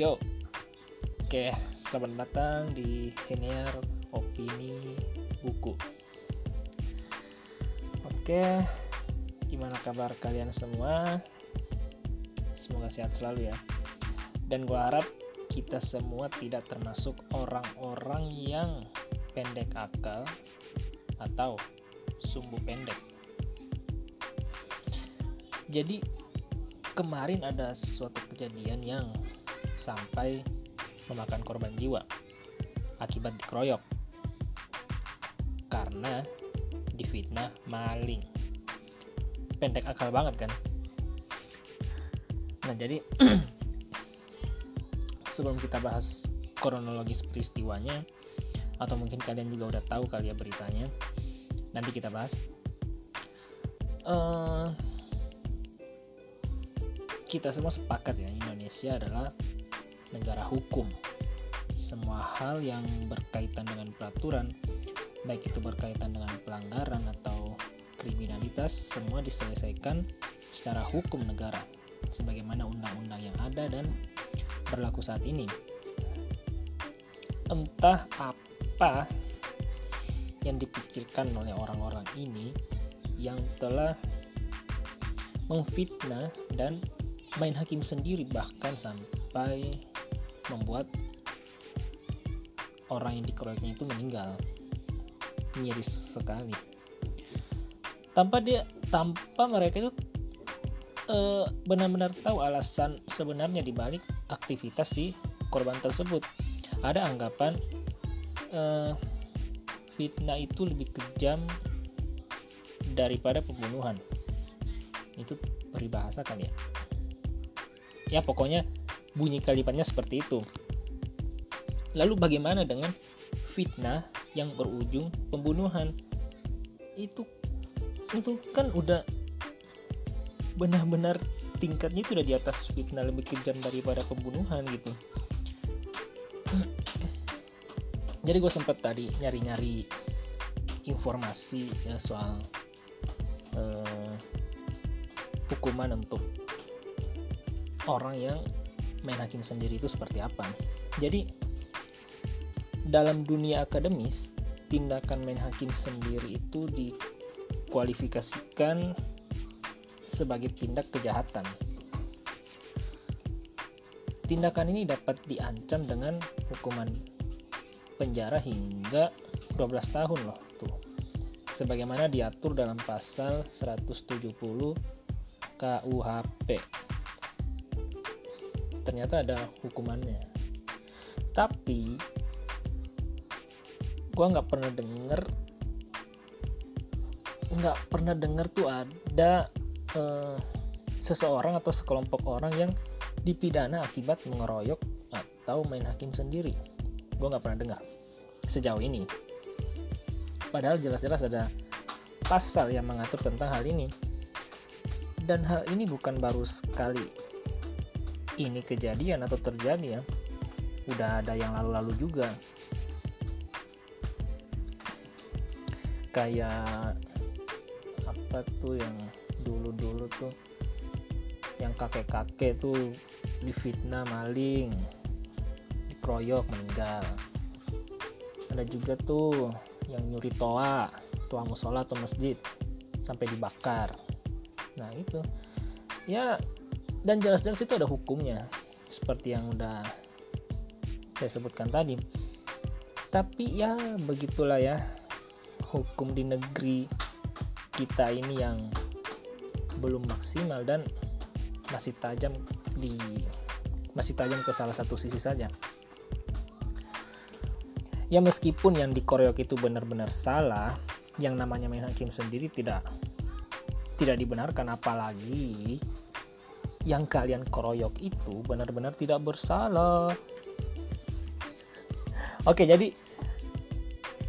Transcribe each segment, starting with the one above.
Yo, oke, selamat datang di siniar opini buku. Oke, gimana kabar kalian semua? Semoga sehat selalu ya. Dan gue harap kita semua tidak termasuk orang-orang yang pendek akal atau sumbu pendek. Jadi kemarin ada suatu kejadian yang sampai memakan korban jiwa akibat dikeroyok karena difitnah maling. Pendek akal banget kan? Nah, jadi sebelum kita bahas kronologis peristiwanya atau mungkin kalian juga udah tahu kali ya beritanya nanti kita bahas uh, kita semua sepakat ya Indonesia adalah negara hukum. Semua hal yang berkaitan dengan peraturan baik itu berkaitan dengan pelanggaran atau kriminalitas semua diselesaikan secara hukum negara sebagaimana undang-undang yang ada dan berlaku saat ini. Entah apa yang dipikirkan oleh orang-orang ini yang telah memfitnah dan main hakim sendiri bahkan sampai membuat orang yang dikeroyoknya itu meninggal. Miris sekali. Tanpa dia tanpa mereka itu benar benar-benar tahu alasan sebenarnya dibalik aktivitas si korban tersebut. Ada anggapan uh, fitnah itu lebih kejam daripada pembunuhan. Itu peribahasa kali ya. Ya pokoknya bunyi kalimatnya seperti itu. Lalu bagaimana dengan fitnah yang berujung pembunuhan? Itu itu kan udah benar-benar tingkatnya itu udah di atas fitnah lebih kejam daripada pembunuhan gitu. Jadi gue sempat tadi nyari-nyari informasi ya soal uh, hukuman untuk orang yang main hakim sendiri itu seperti apa jadi dalam dunia akademis tindakan main hakim sendiri itu dikualifikasikan sebagai tindak kejahatan tindakan ini dapat diancam dengan hukuman penjara hingga 12 tahun loh tuh. Sebagaimana diatur dalam pasal 170 KUHP. Ternyata ada hukumannya. Tapi gua nggak pernah denger nggak pernah denger tuh ada uh, seseorang atau sekelompok orang yang dipidana akibat mengeroyok atau main hakim sendiri. Gue nggak pernah dengar sejauh ini. Padahal jelas-jelas ada pasal yang mengatur tentang hal ini. Dan hal ini bukan baru sekali ini kejadian atau terjadi ya udah ada yang lalu-lalu juga. Kayak apa tuh yang dulu-dulu tuh yang kakek-kakek tuh difitnah maling dikeroyok meninggal. Ada juga tuh yang nyuri toa toa musola atau masjid sampai dibakar. Nah itu. Ya dan jelas-jelas itu ada hukumnya seperti yang udah saya sebutkan tadi. Tapi ya begitulah ya hukum di negeri kita ini yang belum maksimal dan masih tajam di masih tajam ke salah satu sisi saja. Ya meskipun yang dikoreok itu benar-benar salah yang namanya main hakim sendiri tidak tidak dibenarkan. Apalagi yang kalian keroyok itu benar-benar tidak bersalah oke jadi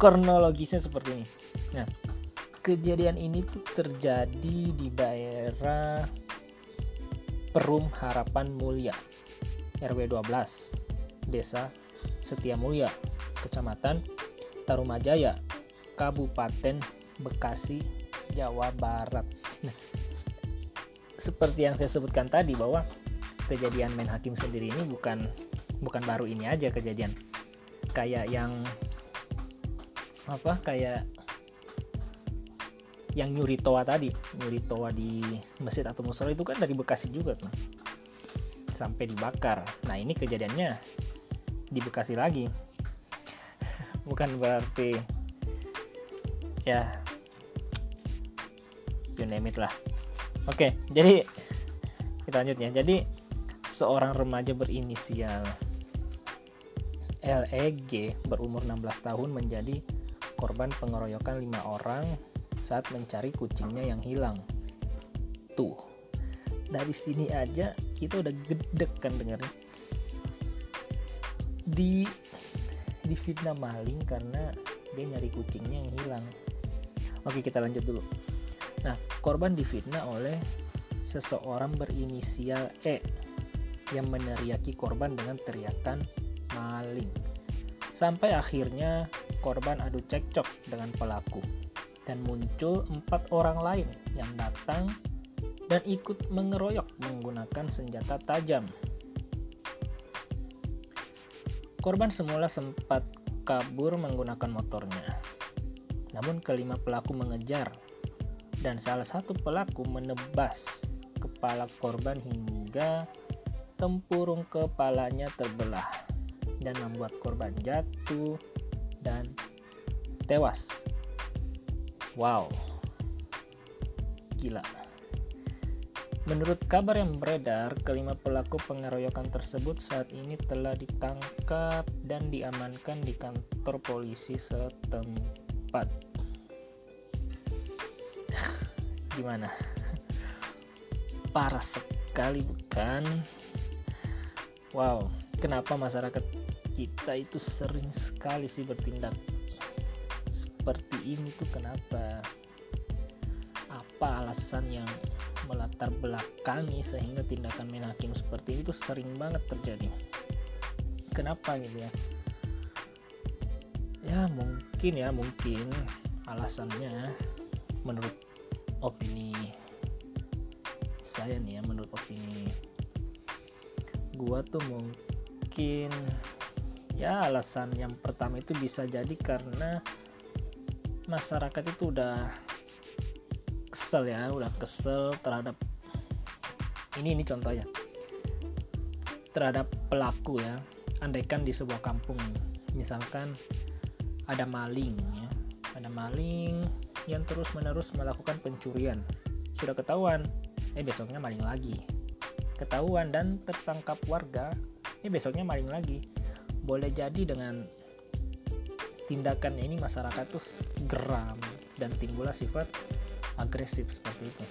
kronologisnya seperti ini nah kejadian ini tuh terjadi di daerah Perum Harapan Mulia RW 12 Desa Setia Mulia Kecamatan Tarumajaya, Kabupaten Bekasi, Jawa Barat. Nah, seperti yang saya sebutkan tadi bahwa kejadian main hakim sendiri ini bukan bukan baru ini aja kejadian. Kayak yang apa kayak yang nyuri toa tadi nyuri toa di masjid atau musola itu kan dari Bekasi juga kan sampai dibakar. Nah ini kejadiannya di Bekasi lagi. Bukan berarti ya you name it lah oke jadi kita lanjut ya jadi seorang remaja berinisial LEG berumur 16 tahun menjadi korban pengeroyokan lima orang saat mencari kucingnya yang hilang. Tuh, dari sini aja kita udah gedek kan dengarnya. Di di fitnah maling karena dia nyari kucingnya yang hilang. Oke, kita lanjut dulu. Nah, korban difitnah oleh seseorang berinisial E yang meneriaki korban dengan teriakan maling. Sampai akhirnya korban adu cekcok dengan pelaku dan muncul empat orang lain yang datang dan ikut mengeroyok menggunakan senjata tajam. Korban semula sempat kabur menggunakan motornya. Namun kelima pelaku mengejar dan salah satu pelaku menebas kepala korban hingga tempurung kepalanya terbelah dan membuat korban jatuh dan tewas. Wow, gila. Menurut kabar yang beredar, kelima pelaku pengeroyokan tersebut saat ini telah ditangkap dan diamankan di kantor polisi setempat. Gimana? Parah sekali bukan? Wow, kenapa masyarakat kita itu sering sekali sih bertindak seperti ini tuh kenapa apa alasan yang melatar belakangi sehingga tindakan main hakim seperti itu sering banget terjadi kenapa gitu ya ya mungkin ya mungkin alasannya menurut opini saya nih ya menurut opini gua tuh mungkin ya alasan yang pertama itu bisa jadi karena masyarakat itu udah kesel ya udah kesel terhadap ini ini contohnya terhadap pelaku ya andaikan di sebuah kampung misalkan ada maling ya ada maling yang terus menerus melakukan pencurian. Sudah ketahuan eh besoknya maling lagi. Ketahuan dan tertangkap warga eh besoknya maling lagi. Boleh jadi dengan tindakannya ini masyarakat tuh geram dan timbullah sifat agresif seperti itu.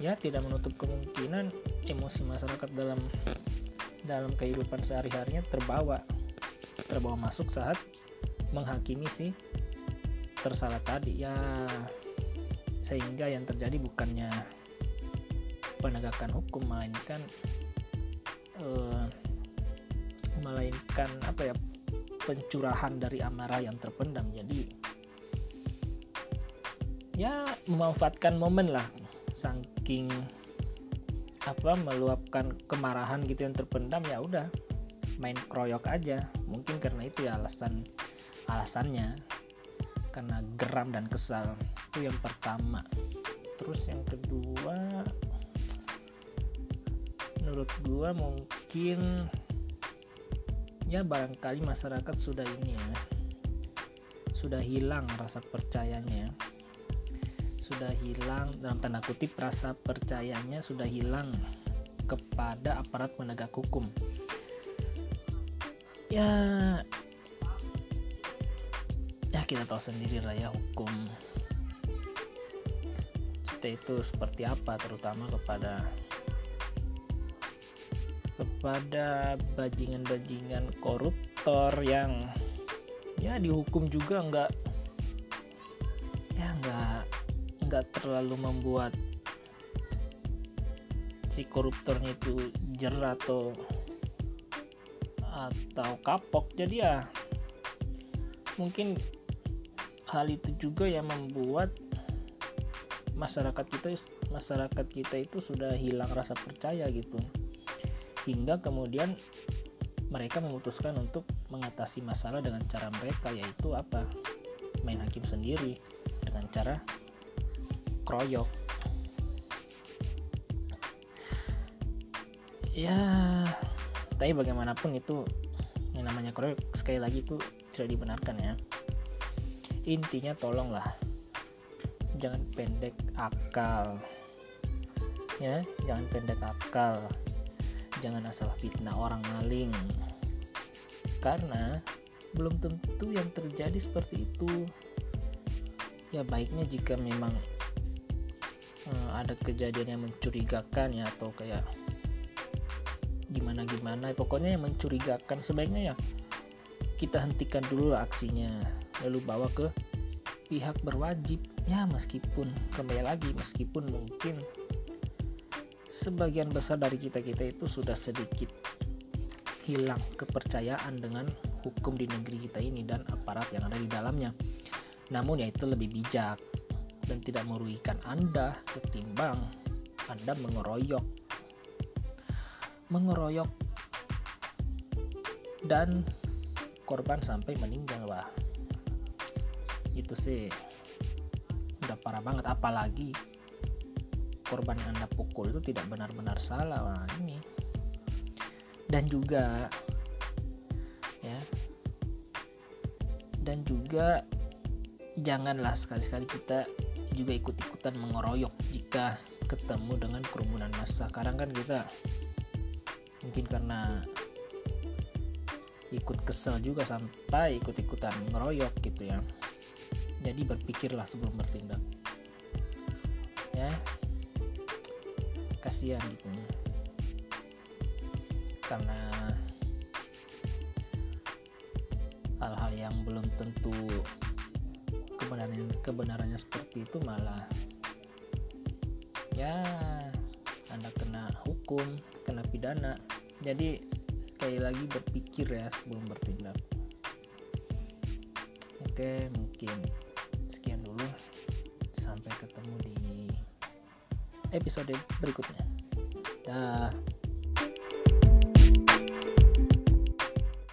Ya tidak menutup kemungkinan emosi masyarakat dalam dalam kehidupan sehari-harinya terbawa terbawa masuk saat menghakimi si tersalah tadi ya. Sehingga yang terjadi bukannya penegakan hukum melainkan uh, melainkan apa ya pencurahan dari amarah yang terpendam. Jadi ya memanfaatkan momen lah saking apa meluapkan kemarahan gitu yang terpendam ya udah main kroyok aja. Mungkin karena itu ya alasan alasannya karena geram dan kesal. Itu yang pertama. Terus yang kedua menurut gua mungkin ya barangkali masyarakat sudah ini ya sudah hilang rasa percayanya. Sudah hilang dalam tanda kutip rasa percayanya sudah hilang kepada aparat penegak hukum. Ya kita tahu sendiri lah ya hukum kita itu seperti apa terutama kepada kepada bajingan-bajingan koruptor yang ya dihukum juga nggak ya nggak nggak terlalu membuat si koruptornya itu jerah atau atau kapok. Jadi ya mungkin hal itu juga yang membuat masyarakat kita masyarakat kita itu sudah hilang rasa percaya gitu. Hingga kemudian mereka memutuskan untuk mengatasi masalah dengan cara mereka yaitu apa? Main hakim sendiri dengan cara kroyok. Ya tapi bagaimanapun itu yang namanya kroyok sekali lagi itu tidak dibenarkan ya intinya tolonglah. Jangan pendek akal. Ya jangan pendek akal. Jangan asal fitnah orang maling. Karena belum tentu yang terjadi seperti itu. Ya baiknya jika memang uh, ada kejadian yang mencurigakan ya atau kayak gimana gimana pokoknya yang mencurigakan sebaiknya ya kita hentikan dulu aksinya lalu bawa ke pihak berwajib ya meskipun kembali lagi meskipun mungkin sebagian besar dari kita-kita itu sudah sedikit hilang kepercayaan dengan hukum di negeri kita ini dan aparat yang ada di dalamnya. Namun ya itu lebih bijak dan tidak merugikan Anda ketimbang Anda mengeroyok. Mengeroyok dan korban sampai meninggal wah. Itu sih. Udah parah banget apalagi korban yang anda pukul itu tidak benar-benar salah. Wah, ini. Dan juga ya. Dan juga janganlah sekali-sekali kita juga ikut-ikutan mengeroyok jika ketemu dengan kerumunan massa. Sekarang kan kita mungkin karena ikut kesel juga sampai ikut-ikutan ngeroyok gitu ya jadi berpikirlah sebelum bertindak. Ya. Kasihan gitu karena hal-hal yang belum tentu kebenarannya kebenarannya seperti itu malah ya anda kena hukum kena pidana. Jadi sekali lagi berpikir ya sebelum bertindak. Oke mungkin episode berikutnya. Dah.